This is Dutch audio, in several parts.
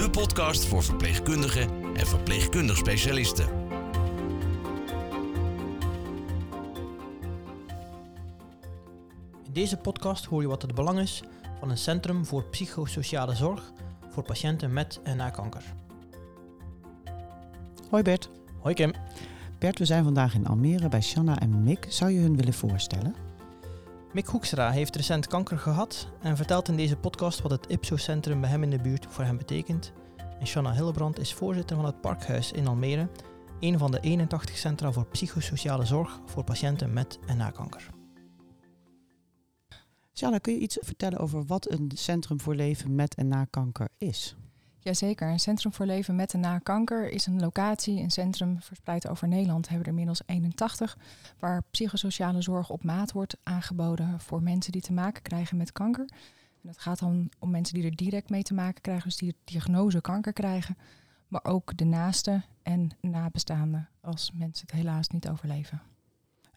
de podcast voor verpleegkundigen en verpleegkundig specialisten. In deze podcast hoor je wat het belang is van een centrum voor psychosociale zorg voor patiënten met en na kanker. Hoi Bert. Hoi Kim. Bert, we zijn vandaag in Almere bij Shanna en Mick. Zou je hun willen voorstellen? Mick Hoekstra heeft recent kanker gehad en vertelt in deze podcast wat het IPSO-centrum bij hem in de buurt voor hem betekent. En Shanna Hillebrand is voorzitter van het Parkhuis in Almere, een van de 81 centra voor psychosociale zorg voor patiënten met en na kanker. Shanna, kun je iets vertellen over wat een centrum voor leven met en na kanker is? Jazeker, een Centrum voor Leven met en na kanker is een locatie, een centrum verspreid over Nederland, hebben we er inmiddels 81, waar psychosociale zorg op maat wordt aangeboden voor mensen die te maken krijgen met kanker. En het gaat dan om mensen die er direct mee te maken krijgen, dus die de diagnose kanker krijgen, maar ook de naasten en nabestaanden als mensen het helaas niet overleven.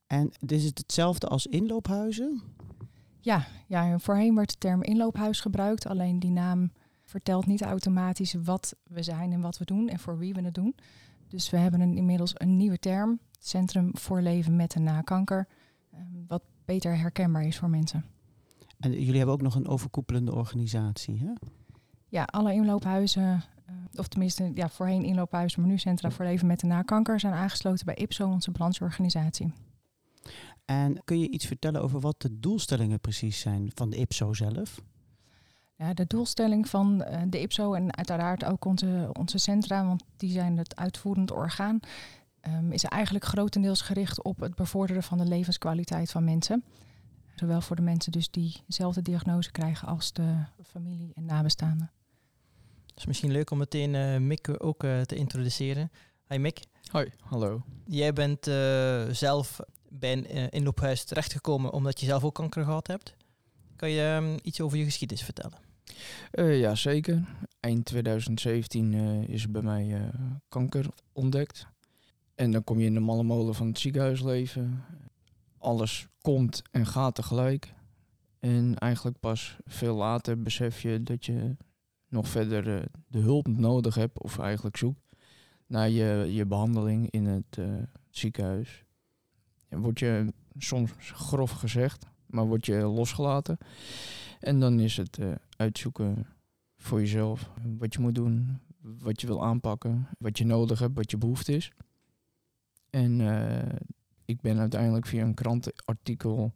En is het hetzelfde als inloophuizen? Ja, ja, voorheen werd de term inloophuis gebruikt, alleen die naam vertelt niet automatisch wat we zijn en wat we doen en voor wie we het doen. Dus we hebben een, inmiddels een nieuwe term, Centrum voor Leven met en na kanker, ehm, wat beter herkenbaar is voor mensen. En jullie hebben ook nog een overkoepelende organisatie, hè? Ja, alle inloophuizen, uh, of tenminste ja, voorheen inloophuizen, maar nu Centra voor Leven met en na kanker, zijn aangesloten bij IPSO, onze brancheorganisatie. En kun je iets vertellen over wat de doelstellingen precies zijn van de IPSO zelf? Ja, de doelstelling van uh, de IPSO en uiteraard ook onze, onze centra, want die zijn het uitvoerend orgaan, um, is eigenlijk grotendeels gericht op het bevorderen van de levenskwaliteit van mensen. Zowel voor de mensen dus die dezelfde diagnose krijgen als de familie en nabestaanden. Het is misschien leuk om meteen uh, Mick ook uh, te introduceren. Hi Mick. Hoi, hallo. Jij bent uh, zelf bij een inloophuis terechtgekomen omdat je zelf ook kanker gehad hebt. Kan je um, iets over je geschiedenis vertellen? Uh, ja, zeker. Eind 2017 uh, is bij mij uh, kanker ontdekt. En dan kom je in de malle molen van het ziekenhuisleven. Alles komt en gaat tegelijk. En eigenlijk pas veel later besef je dat je nog verder de hulp nodig hebt, of eigenlijk zoekt, naar je, je behandeling in het ziekenhuis. En word je soms grof gezegd, maar word je losgelaten. En dan is het uh, uitzoeken voor jezelf wat je moet doen, wat je wil aanpakken, wat je nodig hebt, wat je behoefte is. En uh, ik ben uiteindelijk via een krantenartikel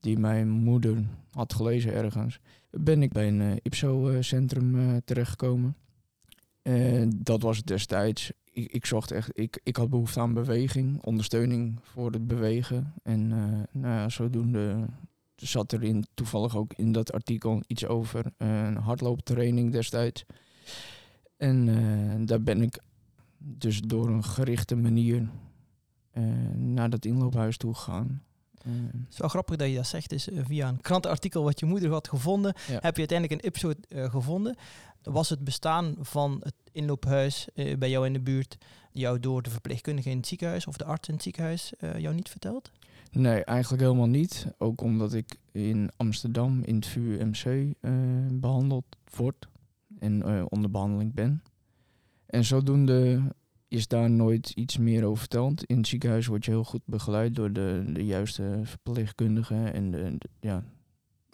die mijn moeder had gelezen ergens, ben ik bij een uh, IPSO-centrum terechtgekomen. En dat was destijds. Ik, ik, zocht echt, ik, ik had behoefte aan beweging, ondersteuning voor het bewegen. En nou ja, zodoende zat erin toevallig ook in dat artikel iets over een hardlooptraining destijds. En uh, daar ben ik dus door een gerichte manier uh, naar dat inloophuis toe gegaan. Uh, het is wel grappig dat je dat zegt. Is via een krantenartikel wat je moeder had gevonden, ja. heb je uiteindelijk een episode gevonden. Was het bestaan van het inloophuis bij jou in de buurt jou door de verpleegkundige in het ziekenhuis of de arts in het ziekenhuis jou niet verteld? Nee, eigenlijk helemaal niet. Ook omdat ik in Amsterdam in het VUMC uh, behandeld word en uh, onder behandeling ben. En zodoende is daar nooit iets meer over verteld. In het ziekenhuis word je heel goed begeleid door de, de juiste verpleegkundigen en de, de, ja,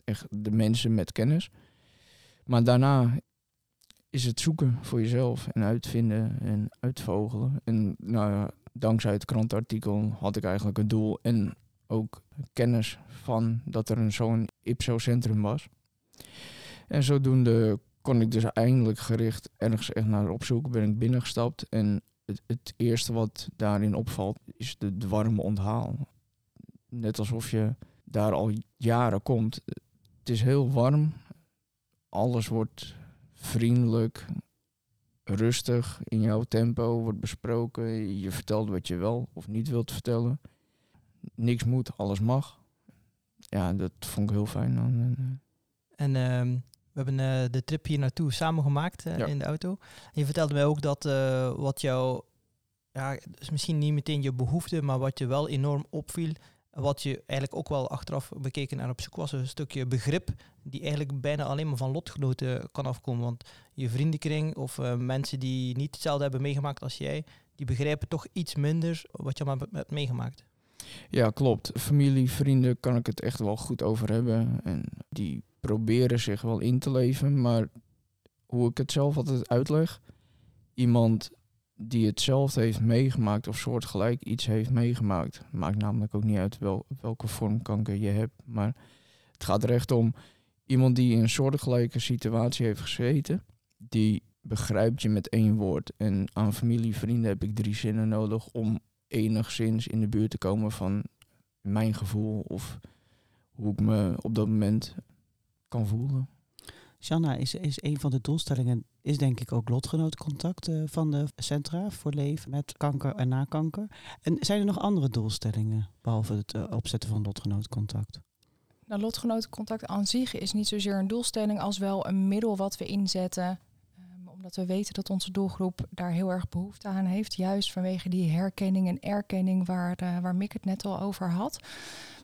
echt de mensen met kennis. Maar daarna is het zoeken voor jezelf en uitvinden en uitvogelen. En nou ja, dankzij het krantenartikel had ik eigenlijk een doel en ook kennis van dat er een zo'n IPSO-centrum was. En zodoende kon ik dus eindelijk gericht ergens echt naar op zoek, ben ik binnengestapt. En het, het eerste wat daarin opvalt is de, de warme onthaal. Net alsof je daar al jaren komt. Het is heel warm. Alles wordt vriendelijk. rustig in jouw tempo wordt besproken. Je vertelt wat je wel of niet wilt vertellen. Niks moet, alles mag. Ja, dat vond ik heel fijn. Dan. En, eh, ehm, we hebben eh, de trip hier naartoe samen gemaakt eh, Ja. in de auto. Je vertelde mij ook dat wat jou, ja, is misschien niet meteen je behoefte, maar wat je wel enorm opviel, wat je eigenlijk ook wel achteraf bekeken en op zoek was, een stukje begrip die eigenlijk bijna alleen maar van lotgenoten kan afkomen. Want je vriendenkring of mensen die niet hetzelfde hebben meegemaakt als jij, die begrijpen toch iets minder wat je maar hebt meegemaakt. Ja, klopt. Familie, vrienden kan ik het echt wel goed over hebben. En die proberen zich wel in te leven. Maar hoe ik het zelf altijd uitleg, iemand die hetzelfde heeft meegemaakt of soortgelijk iets heeft meegemaakt, maakt namelijk ook niet uit wel, welke vorm kanker je hebt. Maar het gaat er echt om iemand die in een soortgelijke situatie heeft gezeten, die begrijpt je met één woord. En aan familie, vrienden heb ik drie zinnen nodig om enigszins in de buurt te komen van mijn gevoel of hoe ik me op dat moment kan voelen. Shanna, is, is een van de doelstellingen, is denk ik ook lotgenootcontact eh, van de Centra voor leven met kanker en na kanker. En zijn er nog andere doelstellingen, behalve het eh, opzetten van lotgenootcontact? Nou, lotgenotencontact aan zich is niet zozeer een doelstelling als wel een middel wat we inzetten. Omdat we weten dat onze doelgroep daar heel erg behoefte aan heeft. Juist vanwege die herkenning en erkenning waar, eh, waar Mick het net al over had.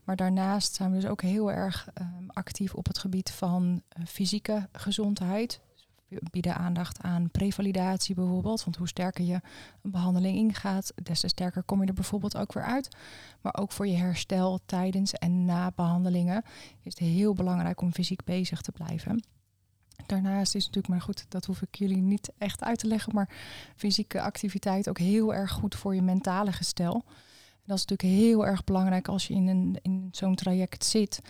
Maar daarnaast zijn we dus ook heel erg ehm, actief op het gebied van eh, fysieke gezondheid. We bieden aandacht aan prevalidatie bijvoorbeeld. Want hoe sterker je een behandeling ingaat, des te sterker kom je er bijvoorbeeld ook weer uit. Maar ook voor je herstel tijdens en na behandelingen is het heel belangrijk om fysiek bezig te blijven. Daarnaast is natuurlijk, maar goed, dat hoef ik jullie niet echt uit te leggen, maar fysieke activiteit ook heel erg goed voor je mentale gestel. En dat is natuurlijk heel erg belangrijk als je in, een, in zo'n traject zit,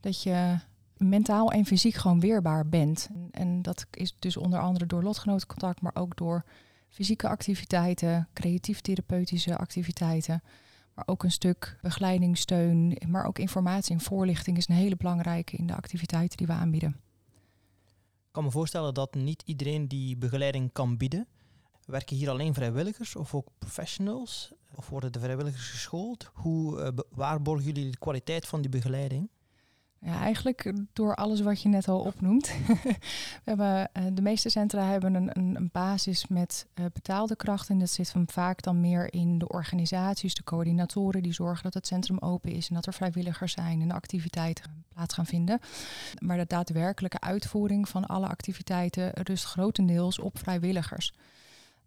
dat je mentaal en fysiek gewoon weerbaar bent. En, dat is dus onder andere door lotgenotencontact, maar ook door fysieke activiteiten, creatief-therapeutische activiteiten. Maar ook een stuk begeleiding, steun, maar ook informatie en voorlichting is een hele belangrijke in de activiteiten die we aanbieden. Kan me voorstellen dat niet iedereen die begeleiding kan bieden. Werken hier alleen vrijwilligers of ook professionals? Of worden de vrijwilligers geschoold? Hoe eh, waarborgen jullie de kwaliteit van die begeleiding? Ja, eigenlijk door alles wat je net al opnoemt. we hebben, eh, de meeste centra hebben een, een, een basis met eh, betaalde krachten. En dat zit hem vaak dan meer in de organisaties, de coördinatoren die zorgen dat het centrum open is en dat er vrijwilligers zijn en activiteiten plaats gaan vinden. Maar de daadwerkelijke uitvoering van alle activiteiten rust grotendeels op vrijwilligers.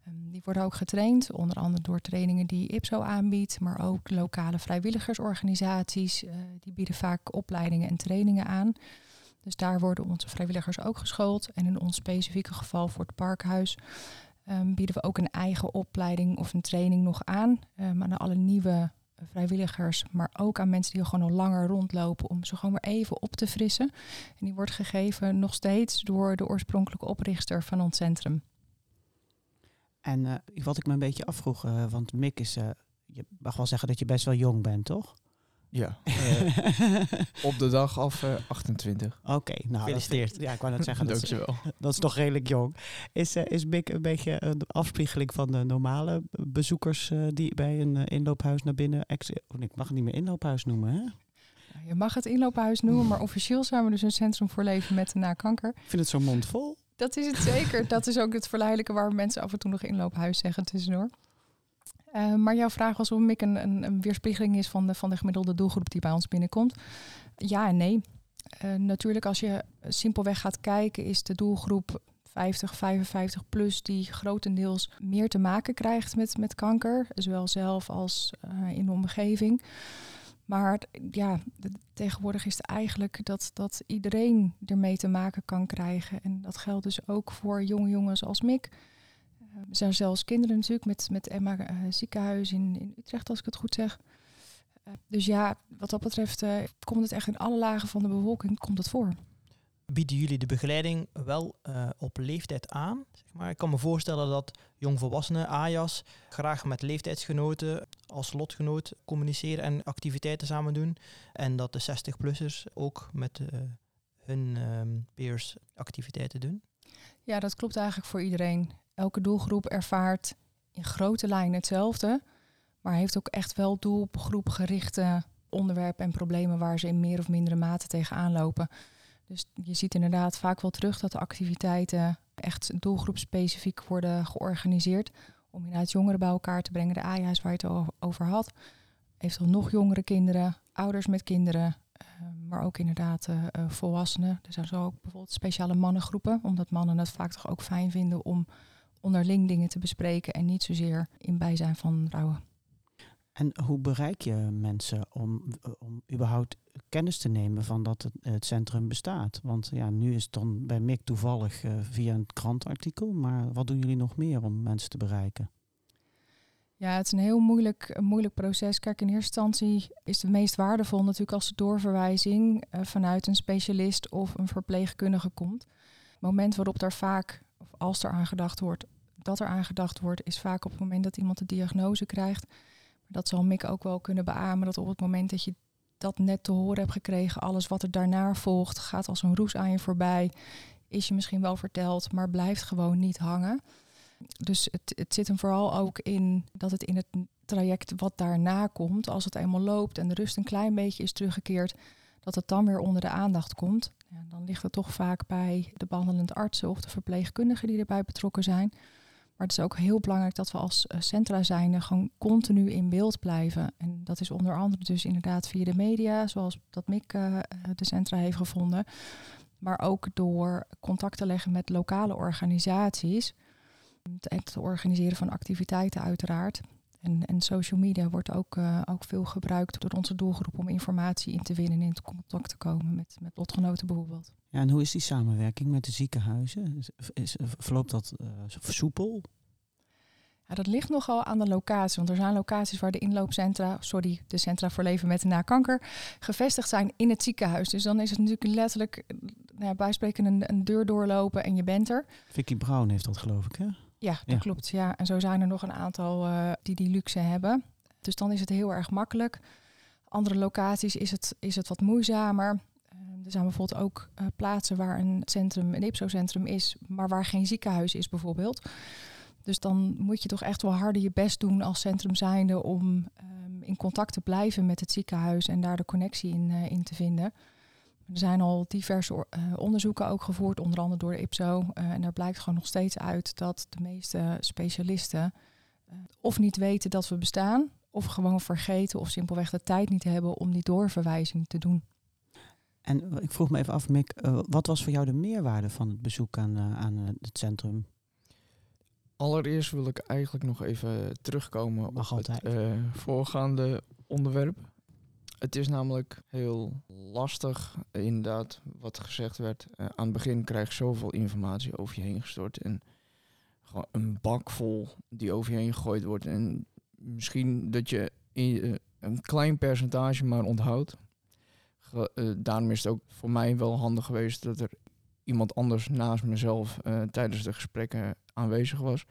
Ehm, Die worden ook getraind, onder andere door trainingen die IPSO aanbiedt, maar ook lokale vrijwilligersorganisaties. eh, die bieden vaak opleidingen en trainingen aan. Dus daar worden onze vrijwilligers ook geschoold. En in ons specifieke geval voor het parkhuis ehm, bieden we ook een eigen opleiding of een training nog aan. ehm, aan alle nieuwe vrijwilligers, maar ook aan mensen die gewoon al langer rondlopen om ze gewoon weer even op te frissen. En die wordt gegeven nog steeds door de oorspronkelijke oprichter van ons centrum. En eh, wat ik me een beetje afvroeg, eh, want Mick is, eh, je mag wel zeggen dat je best wel jong bent, toch? Ja, eh, op de dag af eh, 28. Oké, nou, dat, Gefeliciteerd. ja, ik wou net zeggen, dat is, Dankjewel. dat is toch redelijk jong. Is, eh, is Mick een beetje een afspiegeling van de normale bezoekers eh, die bij een inloophuis naar binnen... ex- oh, nee, ik mag het niet meer inloophuis noemen, hè? Je mag het inloophuis noemen, maar officieel zijn we dus een centrum voor leven met en na kanker. Ik vind het zo mondvol. Dat is het zeker. Dat is ook het verleidelijke waar mensen af en toe nog inloophuis zeggen tussendoor. Eh, maar jouw vraag was of Mick een, een, een weerspiegeling is van de, van de gemiddelde doelgroep die bij ons binnenkomt. Ja en nee. Eh, natuurlijk, als je simpelweg gaat kijken, is de doelgroep 50, 55 plus die grotendeels meer te maken krijgt met, met kanker. Zowel zelf als eh, in de omgeving. Maar ja, tegenwoordig is het eigenlijk dat, dat iedereen ermee te maken kan krijgen. En dat geldt dus ook voor jonge jongens als Mick. Eh, Er zijn zelfs kinderen natuurlijk met, met Emma eh, ziekenhuis in, in Utrecht, als ik het goed zeg. Eh, dus ja, wat dat betreft komt het echt in alle lagen van de bevolking komt het voor. Bieden jullie de begeleiding wel eh, op leeftijd aan? Zeg maar. Ik kan me voorstellen dat jongvolwassenen, AJAS, graag met leeftijdsgenoten als lotgenoot communiceren en activiteiten samen doen. En dat de 60-plussers ook met eh, hun ehm, peers activiteiten doen. Ja, dat klopt eigenlijk voor iedereen. elke doelgroep ervaart in grote lijnen hetzelfde, maar heeft ook echt wel doelgroepgerichte onderwerpen en problemen waar ze in meer of mindere mate tegenaan lopen. Dus je ziet inderdaad vaak wel terug dat de activiteiten echt doelgroepspecifiek worden georganiseerd. Om inderdaad jongeren bij elkaar te brengen. De AJA's waar je het over had. Eventueel nog jongere kinderen, ouders met kinderen. Eh, maar ook inderdaad uh, volwassenen. Er zijn zo ook bijvoorbeeld speciale mannengroepen. Omdat mannen het vaak toch ook fijn vinden om onderling dingen te bespreken. En niet zozeer in bijzijn van vrouwen. En hoe bereik je mensen om, om überhaupt kennis te nemen van dat het, het centrum bestaat? Want ja, nu is het dan bij MIC toevallig uh, via een krantartikel, maar wat doen jullie nog meer om mensen te bereiken? Ja, het is een heel moeilijk, moeilijk proces. Kijk, in eerste instantie is het meest waardevol natuurlijk als de doorverwijzing uh, vanuit een specialist of een verpleegkundige komt. Het moment waarop er vaak, of als er aan gedacht wordt, dat er aan gedacht wordt, is vaak op het moment dat iemand de diagnose krijgt dat zal Mick ook wel kunnen beamen. Dat op het moment dat je dat net te horen hebt gekregen, alles wat er daarna volgt, gaat als een roes aan je voorbij. Is je misschien wel verteld, maar blijft gewoon niet hangen. Dus het, het zit hem vooral ook in dat het in het traject wat daarna komt, als het eenmaal loopt en de rust een klein beetje is teruggekeerd, dat het dan weer onder de aandacht komt. Ja, dan ligt het toch vaak bij de behandelend artsen of de verpleegkundigen die erbij betrokken zijn. Maar het is ook heel belangrijk dat we als uh, centra zijnde gewoon continu in beeld blijven. En dat is onder andere dus inderdaad via de media, zoals dat Mick uh, de centra heeft gevonden. Maar ook door contact te leggen met lokale organisaties. Te organiseren van activiteiten uiteraard. En, en social media wordt ook, uh, ook veel gebruikt door onze doelgroep om informatie in te winnen en in contact te komen met, met lotgenoten bijvoorbeeld. Ja, en hoe is die samenwerking met de ziekenhuizen? Is, verloopt dat uh, soepel? Ja, dat ligt nogal aan de locatie. Want er zijn locaties waar de inloopcentra, sorry, de centra voor leven met en na kanker, gevestigd zijn in het ziekenhuis. Dus dan is het natuurlijk letterlijk nou ja, bijspreken een, een deur doorlopen en je bent er. Vicky Brown heeft dat geloof ik, hè? Ja, dat klopt. Ja. En zo zijn er nog een aantal uh, die die luxe hebben. Dus dan is het heel erg makkelijk. Andere locaties is het, is het wat moeizamer. Uh, er zijn bijvoorbeeld ook uh, plaatsen waar een centrum, een IPSO-centrum is, maar waar geen ziekenhuis is bijvoorbeeld. Dus dan moet je toch echt wel harder je best doen als centrum zijnde om um, in contact te blijven met het ziekenhuis en daar de connectie in, in te vinden. Er zijn al diverse uh, onderzoeken ook gevoerd, onder andere door de IPSO. Uh, en daar blijkt gewoon nog steeds uit dat de meeste specialisten uh, of niet weten dat we bestaan, of gewoon vergeten of simpelweg de tijd niet hebben om die doorverwijzing te doen. En ik vroeg me even af, Mick, wat was voor jou de meerwaarde van het bezoek aan, aan het centrum? Allereerst wil ik eigenlijk nog even terugkomen Mag op altijd. het voorgaande onderwerp. Het is namelijk heel lastig, inderdaad, wat gezegd werd. Uh, aan het begin krijg je zoveel informatie over je heen gestort. En gewoon een bak vol die over je heen gegooid wordt. En misschien dat je in, uh, een klein percentage maar onthoudt. Ge uh, daarom is het ook voor mij wel handig geweest dat er iemand anders naast mezelf tijdens de gesprekken aanwezig was.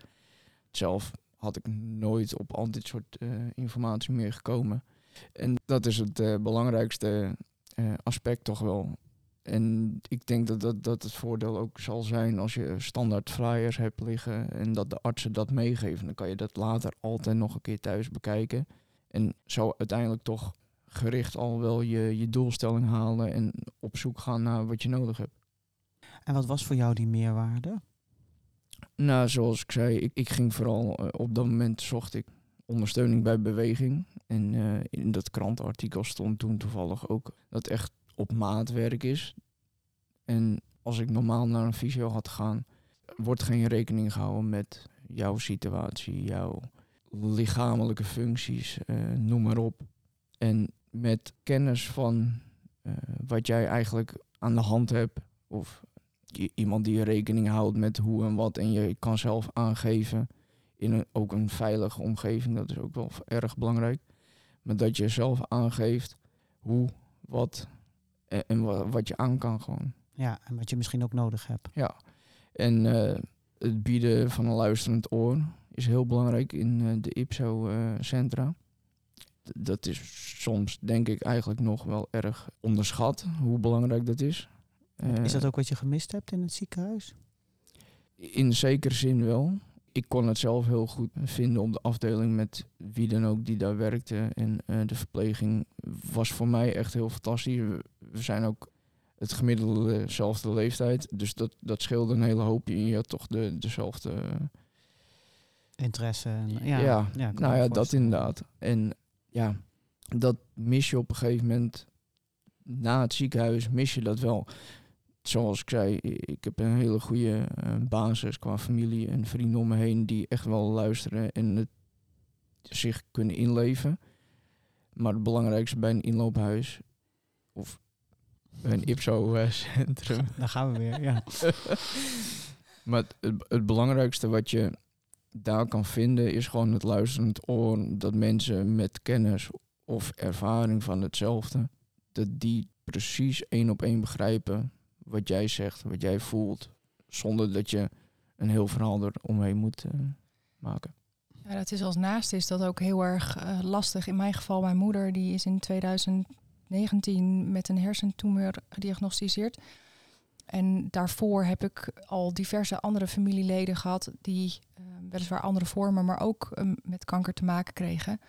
Zelf had ik nooit op al dit soort informatie meer gekomen. En dat is het uh, belangrijkste uh, aspect toch wel. En ik denk dat, dat dat het voordeel ook zal zijn als je standaard flyers hebt liggen en dat de artsen dat meegeven. Dan kan je dat later altijd nog een keer thuis bekijken. En zo uiteindelijk toch gericht al wel je, je doelstelling halen en op zoek gaan naar wat je nodig hebt. En wat was voor jou die meerwaarde? Nou, zoals ik zei, ik, ik ging vooral uh, op dat moment zocht ik ondersteuning bij beweging. En uh, in dat krantenartikel stond toen toevallig ook dat echt op maat werk is. En als ik normaal naar een fysio had gaan, wordt geen rekening gehouden met jouw situatie, jouw lichamelijke functies, uh, noem maar op. En met kennis van uh, wat jij eigenlijk aan de hand hebt, of iemand die rekening houdt met hoe en wat, en je kan zelf aangeven in een, ook een veilige omgeving, dat is ook wel erg belangrijk. Maar dat je zelf aangeeft hoe, wat en, en wat je aan kan gewoon. Ja, en wat je misschien ook nodig hebt. Ja, en uh, het bieden van een luisterend oor is heel belangrijk in uh, de IPSO-centra. Dat is soms, denk ik, eigenlijk nog wel erg onderschat, hoe belangrijk dat is. is dat ook wat je gemist hebt in het ziekenhuis? In zekere zin wel. Ik kon het zelf heel goed vinden op de afdeling met wie dan ook die daar werkte. En eh, de verpleging was voor mij echt heel fantastisch. We, zijn ook het gemiddelde dezelfde leeftijd. Dus dat, dat scheelde een hele hoop. Je had toch de, dezelfde... Interesse. En, ja, ja, ja, nou ja, dat inderdaad. En ja, dat mis je op een gegeven moment na het ziekenhuis, mis je dat wel. Zoals ik zei, ik heb een hele goede eh, basis qua familie en vrienden om me heen die echt wel luisteren en het zich kunnen inleven. Maar het belangrijkste bij een inloophuis of een IPSO-centrum Daar gaan we weer, ja. maar het, het, het belangrijkste wat je daar kan vinden is gewoon het luisterend oor. Dat mensen met kennis of ervaring van hetzelfde, dat die precies één op één begrijpen wat jij zegt, wat jij voelt. Zonder dat je een heel verhaal eromheen moet eh, maken. Ja, dat is als naast is dat ook heel erg eh, lastig. In mijn geval, mijn moeder die is in 2019 met een hersentumor gediagnosticeerd. En daarvoor heb ik al diverse andere familieleden gehad die eh, weliswaar andere vormen, maar ook met kanker te maken kregen.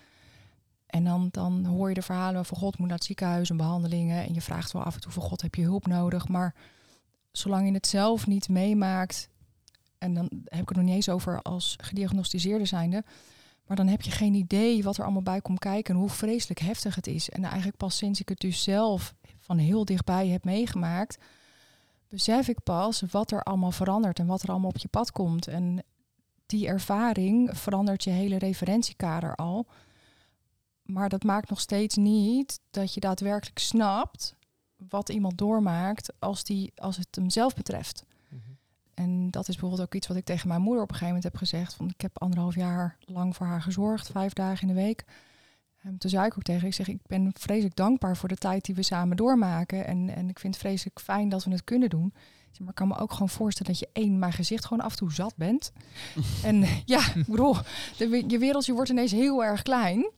En dan, dan hoor je de verhalen van God moet naar het ziekenhuis en behandelingen. En je vraagt wel af en toe van God heb je hulp nodig. Maar zolang je het zelf niet meemaakt, en dan heb ik het nog niet eens over als gediagnosticeerde zijnde. Maar dan heb je geen idee wat er allemaal bij komt kijken en hoe vreselijk heftig het is. En eigenlijk pas sinds ik het dus zelf van heel dichtbij heb meegemaakt, besef ik pas wat er allemaal verandert en wat er allemaal op je pad komt. En die ervaring verandert je hele referentiekader al. Maar dat maakt nog steeds niet dat je daadwerkelijk snapt wat iemand doormaakt als, die, als het hem zelf betreft. En dat is bijvoorbeeld ook iets wat ik tegen mijn moeder op een gegeven moment heb gezegd. Van, ik heb anderhalf jaar lang voor haar gezorgd, vijf dagen in de week. En toen zei ik ook tegen haar, ik zeg, ik ben vreselijk dankbaar voor de tijd die we samen doormaken. En, en ik vind het vreselijk fijn dat we het kunnen doen. Maar ik kan me ook gewoon voorstellen dat je één, mijn gezicht gewoon af en toe zat bent. en ja, ik bedoel, de, je wereldje wordt ineens heel erg klein.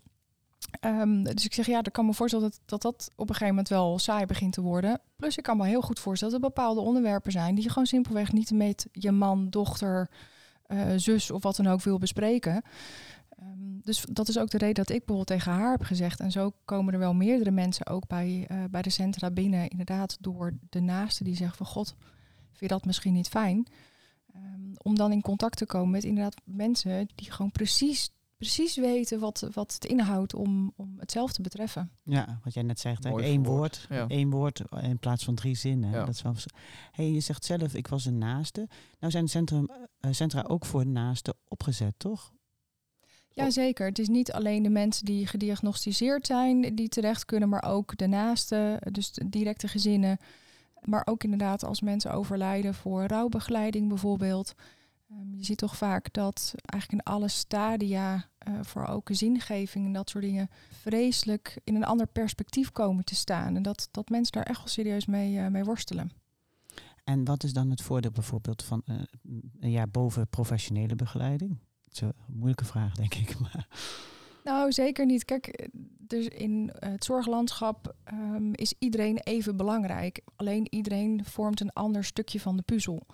Ehm, dus ik zeg, ja, dan kan me voorstellen dat, dat op een gegeven moment wel saai begint te worden. Plus ik kan me heel goed voorstellen dat er bepaalde onderwerpen zijn die je gewoon simpelweg niet met je man, dochter, eh, zus of wat dan ook wil bespreken. Ehm, dus dat is ook de reden dat ik bijvoorbeeld tegen haar heb gezegd. En zo komen er wel meerdere mensen ook bij, eh, bij de centra binnen. Inderdaad, door de naaste die zeggen van God, vind je dat misschien niet fijn? Ehm, om dan in contact te komen met inderdaad mensen die gewoon precies, precies weten wat, wat het inhoudt om, om het zelf te betreffen. Ja, wat jij net zegt, hè, één woord, ja. één woord in plaats van drie zinnen. Ja. Dat is wel hey, je zegt zelf, ik was een naaste. Nou zijn centrum, eh, centra ook voor naasten opgezet, toch? Ja, zeker. Het is niet alleen de mensen die gediagnosticeerd zijn die terecht kunnen, maar ook de naasten, dus de directe gezinnen. Maar ook inderdaad als mensen overlijden voor rouwbegeleiding bijvoorbeeld. Ehm, je ziet toch vaak dat eigenlijk in alle stadia eh, voor ook zingeving en dat soort dingen vreselijk in een ander perspectief komen te staan. En dat, dat mensen daar echt wel serieus mee, eh, mee worstelen. En wat is dan het voordeel bijvoorbeeld van eh, een jaar boven professionele begeleiding? Dat is een moeilijke vraag, denk ik. Maar Nou, zeker niet. Kijk, eh, dus in het zorglandschap ehm, is iedereen even belangrijk. Alleen iedereen vormt een ander stukje van de puzzel.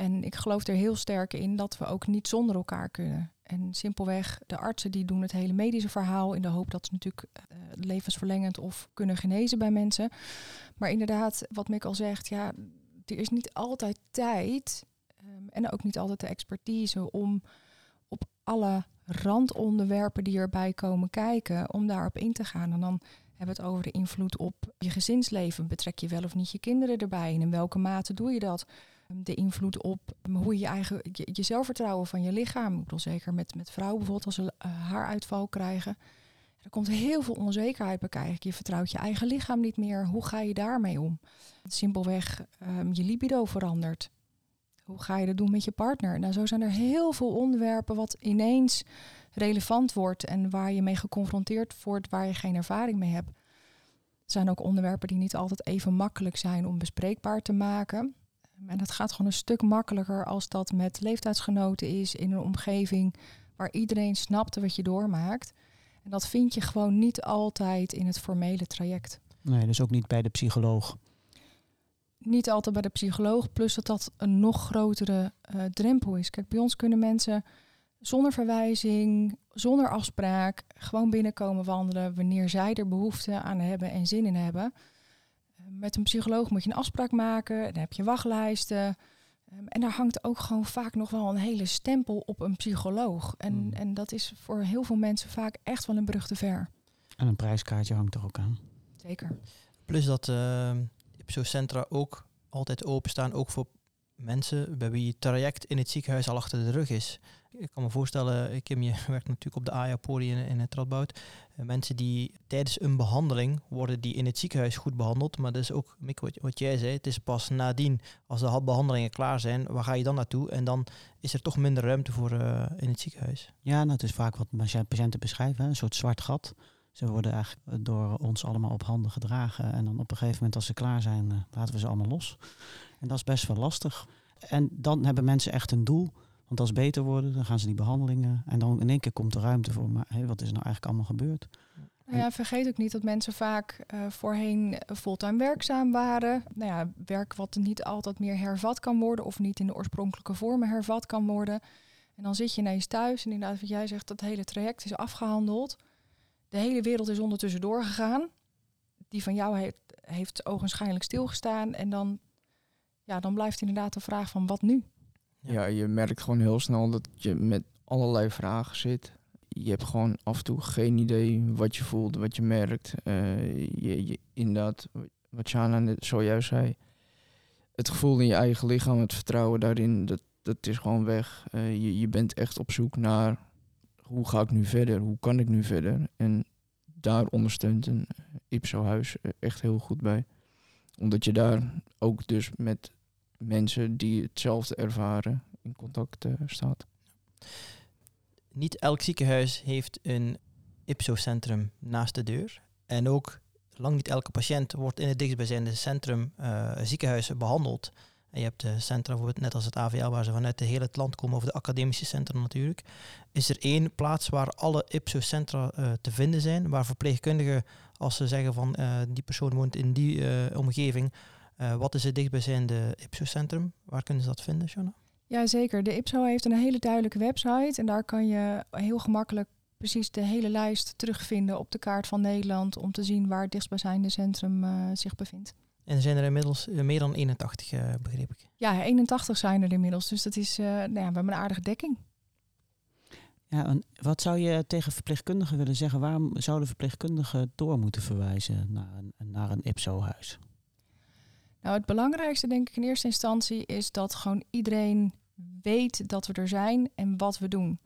En ik geloof er heel sterk in dat we ook niet zonder elkaar kunnen. En simpelweg, de artsen die doen het hele medische verhaal in de hoop dat ze natuurlijk eh, levensverlengend of kunnen genezen bij mensen. Maar inderdaad, wat Mick al zegt, ja, er is niet altijd tijd ehm, en ook niet altijd de expertise om op alle randonderwerpen die erbij komen kijken, om daarop in te gaan. En dan hebben we het over de invloed op je gezinsleven. Betrek je wel of niet je kinderen erbij? En in welke mate doe je dat? De invloed op hoe je je eigen je, zelfvertrouwen van je lichaam. Ik bedoel, zeker met, met vrouwen bijvoorbeeld, als ze eh, haaruitval krijgen. Er komt heel veel onzekerheid bij kijken. Je vertrouwt je eigen lichaam niet meer. Hoe ga je daarmee om? Simpelweg ehm, je libido verandert. Hoe ga je dat doen met je partner? Nou, zo zijn er heel veel onderwerpen wat ineens relevant wordt en waar je mee geconfronteerd wordt, waar je geen ervaring mee hebt. Er zijn ook onderwerpen die niet altijd even makkelijk zijn om bespreekbaar te maken. En dat gaat gewoon een stuk makkelijker als dat met leeftijdsgenoten is in een omgeving waar iedereen snapt wat je doormaakt. En dat vind je gewoon niet altijd in het formele traject. nee, dus ook niet bij de psycholoog. niet altijd bij de psycholoog, plus dat dat een nog grotere uh, drempel is. Kijk, bij ons kunnen mensen zonder verwijzing, zonder afspraak, gewoon binnenkomen wandelen wanneer zij er behoefte aan hebben en zin in hebben. Met een psycholoog moet je een afspraak maken, dan heb je wachtlijsten. Um, en daar hangt ook gewoon vaak nog wel een hele stempel op een psycholoog. En, Mm. en dat is voor heel veel mensen vaak echt wel een brug te ver. En een prijskaartje hangt er ook aan. Zeker. Plus dat uh, Ipso-centra ook altijd openstaan, ook voor mensen bij wie het traject in het ziekenhuis al achter de rug is. Ik kan me voorstellen, Kim, je werkt natuurlijk op de AIA-poli in, in het Radboud. Uh, mensen die tijdens een behandeling worden die in het ziekenhuis goed behandeld. Maar dat is ook, wat, wat jij zei, het is pas nadien, als de behandelingen klaar zijn, waar ga je dan naartoe? En dan is er toch minder ruimte voor uh, in het ziekenhuis. Ja, nou, het is vaak wat patiënten beschrijven, een soort zwart gat. Ze worden eigenlijk door ons allemaal op handen gedragen. En dan op een gegeven moment als ze klaar zijn, laten we ze allemaal los. En dat is best wel lastig. En dan hebben mensen echt een doel. Want als ze beter worden, dan gaan ze die behandelingen. En dan in één keer komt er ruimte voor. Maar hey, wat is er nou eigenlijk allemaal gebeurd? Nou ja, vergeet ook niet dat mensen vaak uh, voorheen fulltime werkzaam waren. Nou ja, werk wat niet altijd meer hervat kan worden of niet in de oorspronkelijke vormen hervat kan worden. En dan zit je ineens thuis en inderdaad wat jij zegt, dat hele traject is afgehandeld. De hele wereld is ondertussen doorgegaan. Die van jou heeft, heeft ogenschijnlijk stilgestaan. En dan, ja, dan blijft inderdaad de vraag van wat nu? Ja. je merkt gewoon heel snel dat je met allerlei vragen zit. Je hebt gewoon af en toe geen idee wat je voelt, wat je merkt. Uh, je, je, inderdaad, wat Shana net zojuist zei. Het gevoel in je eigen lichaam, het vertrouwen daarin, dat, dat is gewoon weg. Uh, je, je bent echt op zoek naar hoe ga ik nu verder? Hoe kan ik nu verder? En daar ondersteunt een Ipso-huis echt heel goed bij. Omdat je daar ook dus met mensen die hetzelfde ervaren in contact uh, staat. Niet elk ziekenhuis heeft een Ipso-centrum naast de deur. En ook lang niet elke patiënt wordt in het dichtstbijzijnde centrum uh, ziekenhuis behandeld. En je hebt de centra, bijvoorbeeld net als het AVL, waar ze vanuit de hele het land komen, of de academische centra natuurlijk. Is er één plaats waar alle Ipso-centra te vinden zijn, waar verpleegkundigen, als ze zeggen van die persoon woont in die uh, omgeving, wat is het dichtstbijzijnde Ipso-centrum? Waar kunnen ze dat vinden, Shona? Ja, zeker. De Ipso heeft een hele duidelijke website en daar kan je heel gemakkelijk precies de hele lijst terugvinden op de kaart van Nederland om te zien waar het dichtstbijzijnde centrum zich bevindt. En er zijn er inmiddels uh, meer dan 81, uh, begreep ik. Ja, 81 zijn er inmiddels. Dus dat is, uh, nou ja, we hebben een aardige dekking. Ja, en wat zou je tegen verpleegkundigen willen zeggen? Waarom zouden verpleegkundigen door moeten verwijzen naar een, naar een IPSO-huis? Nou, het belangrijkste denk ik in eerste instantie is dat gewoon iedereen weet dat we er zijn en wat we doen.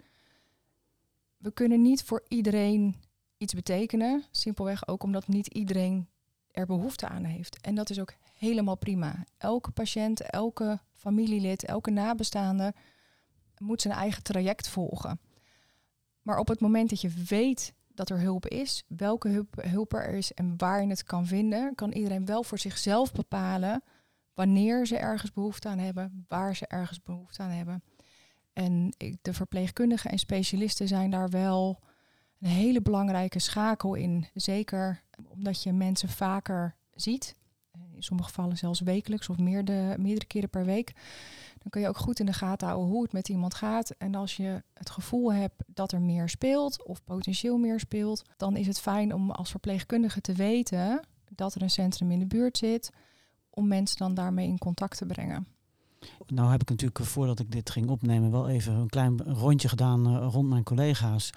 We kunnen niet voor iedereen iets betekenen. Simpelweg ook omdat niet iedereen er behoefte aan heeft. En dat is ook helemaal prima. Elke patiënt, elke familielid, elke nabestaande moet zijn eigen traject volgen. Maar op het moment dat je weet dat er hulp is, welke hulp, er is en waar je het kan vinden, kan iedereen wel voor zichzelf bepalen wanneer ze ergens behoefte aan hebben, waar ze ergens behoefte aan hebben. En de verpleegkundigen en specialisten zijn daar wel een hele belangrijke schakel in. Zeker omdat je mensen vaker ziet. In sommige gevallen zelfs wekelijks of meerdere, meerdere keren per week. Dan kun je ook goed in de gaten houden hoe het met iemand gaat. En als je het gevoel hebt dat er meer speelt of potentieel meer speelt, dan is het fijn om als verpleegkundige te weten dat er een centrum in de buurt zit. Om mensen dan daarmee in contact te brengen. Nou heb ik natuurlijk voordat ik dit ging opnemen wel even een klein rondje gedaan uh, rond mijn collega's.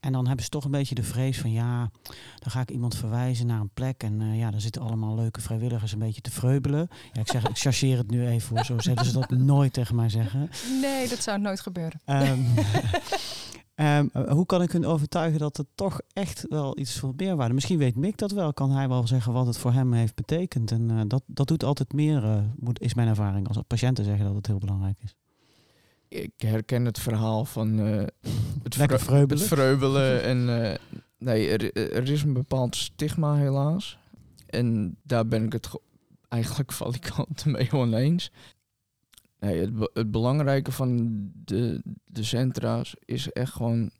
En dan hebben ze toch een beetje de vrees van ja, dan ga ik iemand verwijzen naar een plek. En uh, ja, daar zitten allemaal leuke vrijwilligers een beetje te vreubelen. Ja, ik zeg, ik chargeer het nu even voor, zo zullen ze dat nooit tegen mij zeggen. Nee, dat zou nooit gebeuren. Um, Um, hoe kan ik hun overtuigen dat het toch echt wel iets voor meerwaarde... Misschien weet Mick dat wel, kan hij wel zeggen wat het voor hem heeft betekend. En uh, dat, dat doet altijd meer, uh, moet, is mijn ervaring, als patiënten zeggen dat het heel belangrijk is. Ik herken het verhaal van uh, het, vreubelen. het vreubelen. en nee, er, er is een bepaald stigma helaas. En daar ben ik het eigenlijk valikant mee oneens. Nee, het, be het, belangrijke van de, centra's is echt gewoon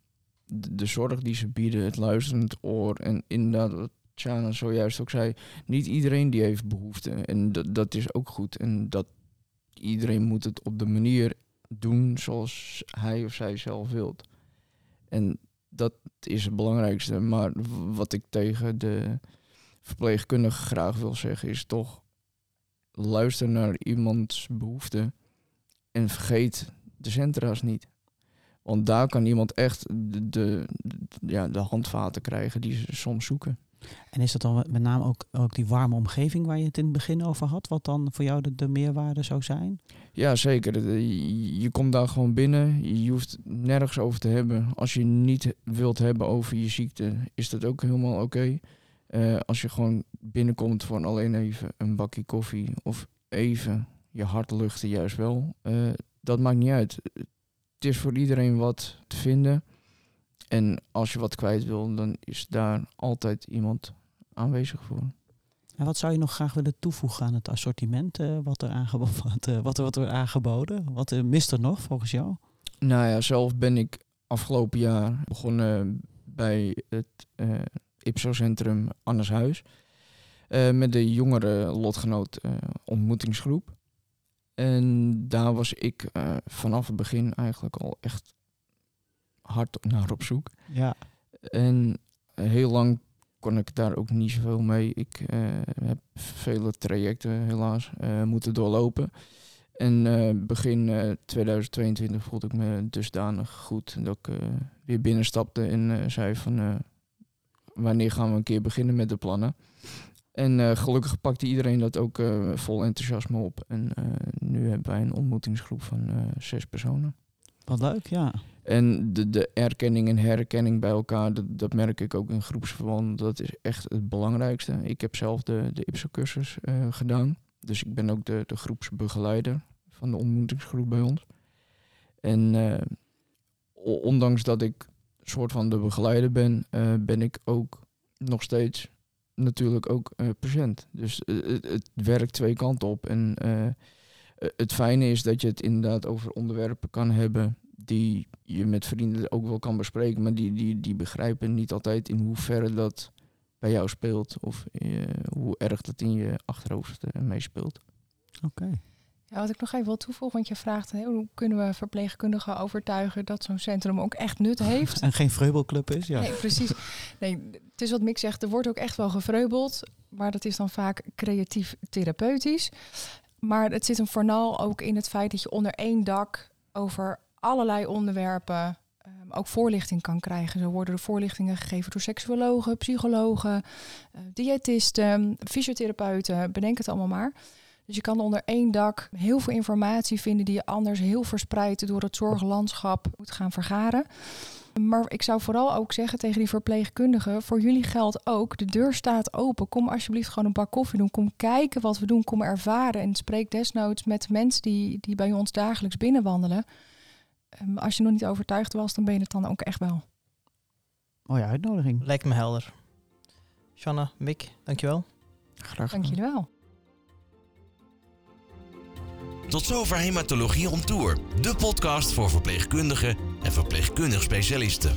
de, zorg die ze bieden, het luisterend oor en inderdaad wat Tjana zojuist ook zei, niet iedereen die heeft behoefte. En dat, dat is ook goed. En dat iedereen moet het op de manier doen zoals hij of zij zelf wilt. En dat is het belangrijkste. Maar wat ik tegen de verpleegkundige graag wil zeggen, is toch luister naar iemands behoeften en vergeet de centra's niet. Want daar kan iemand echt de, de, ja, de handvaten krijgen die ze soms zoeken. En is dat dan met name ook, ook die warme omgeving waar je het in het begin over had, wat dan voor jou de, de meerwaarde zou zijn? Ja, zeker. Je komt daar gewoon binnen. Je hoeft nergens over te hebben. Als je niet wilt hebben over je ziekte, is dat ook helemaal oké. Eh, als je gewoon binnenkomt voor alleen even een bakje koffie of even je hart luchten, juist wel. Uh, dat maakt niet uit. Het is voor iedereen wat te vinden. En als je wat kwijt wil, dan is daar altijd iemand aanwezig voor. En wat zou je nog graag willen toevoegen aan het assortiment uh, wat, er aangeboden, wat, uh, wat, er, wat er aangeboden? Wat uh, mist er nog volgens jou? Nou ja, zelf ben ik afgelopen jaar begonnen bij het IPSO-centrum Annershuis. met de jongere lotgenoot ontmoetingsgroep. En daar was ik vanaf het begin eigenlijk al echt hard naar op zoek. Ja. En heel lang kon ik daar ook niet zoveel mee. Ik uh, heb vele trajecten helaas uh, moeten doorlopen. En uh, begin 2022 voelde ik me dusdanig goed dat ik weer binnenstapte en zei van wanneer gaan we een keer beginnen met de plannen. En gelukkig pakte iedereen dat ook vol enthousiasme op. En nu hebben wij een ontmoetingsgroep van zes personen. Wat leuk, ja. En de, de erkenning en herkenning bij elkaar, dat, dat merk ik ook in groepsverband. Dat is echt het belangrijkste. Ik heb zelf de, de IPSO-cursus gedaan. Dus ik ben ook de, de groepsbegeleider van de ontmoetingsgroep bij ons. En ondanks dat ik soort van de begeleider ben, ben ik ook nog steeds natuurlijk ook patiënt. Dus het, het, werkt twee kanten op. En het fijne is dat je het inderdaad over onderwerpen kan hebben die je met vrienden ook wel kan bespreken, maar die, die, die begrijpen niet altijd in hoeverre dat bij jou speelt of uh, hoe erg dat in je achterhoofd uh, meespeelt. Oké. Ja, wat ik nog even wil toevoegen, want je vraagt hoe kunnen we verpleegkundigen overtuigen dat zo'n centrum ook echt nut heeft. en geen vreubelclub is, ja. Nee, precies. Nee, het is wat Mick zegt, er wordt ook echt wel gevreubeld, maar dat is dan vaak creatief therapeutisch. Maar het zit hem vooral ook in het feit dat je onder één dak over allerlei onderwerpen um, ook voorlichting kan krijgen. Zo worden er voorlichtingen gegeven door seksuologen, psychologen, uh, diëtisten, fysiotherapeuten, bedenk het allemaal maar. Dus je kan onder één dak heel veel informatie vinden die je anders heel verspreid door het zorglandschap moet gaan vergaren. Maar ik zou vooral ook zeggen tegen die verpleegkundigen, voor jullie geldt ook, de deur staat open. Kom alsjeblieft gewoon een bak koffie doen. Kom kijken wat we doen. Kom ervaren. En spreek desnoods met mensen die, die bij ons dagelijks binnenwandelen. Um, als je nog niet overtuigd was, dan ben je het dan ook echt wel. Mooie uitnodiging. Lijkt me helder. Shanna, Mick, dankjewel. Graag Dank jullie wel. Tot zover Hematologie on Tour, de podcast voor verpleegkundigen en verpleegkundig specialisten.